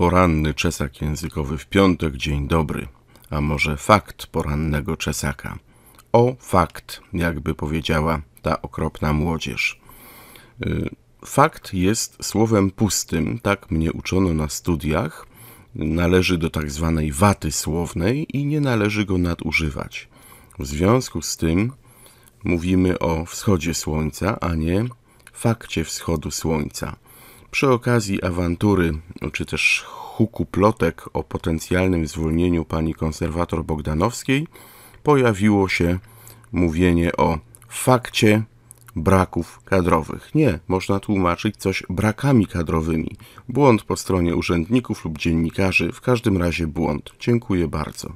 Poranny czesak językowy w piątek, dzień dobry. A może fakt porannego czesaka? O fakt, jakby powiedziała ta okropna młodzież. Y, fakt jest słowem pustym, tak mnie uczono na studiach. Należy do tak zwanej waty słownej i nie należy go nadużywać. W związku z tym mówimy o wschodzie słońca, a nie fakcie wschodu słońca. Przy okazji awantury, czy też huku plotek o potencjalnym zwolnieniu pani konserwator Bogdanowskiej, pojawiło się mówienie o fakcie braków kadrowych. Nie, można tłumaczyć coś brakami kadrowymi. Błąd po stronie urzędników lub dziennikarzy, w każdym razie błąd. Dziękuję bardzo.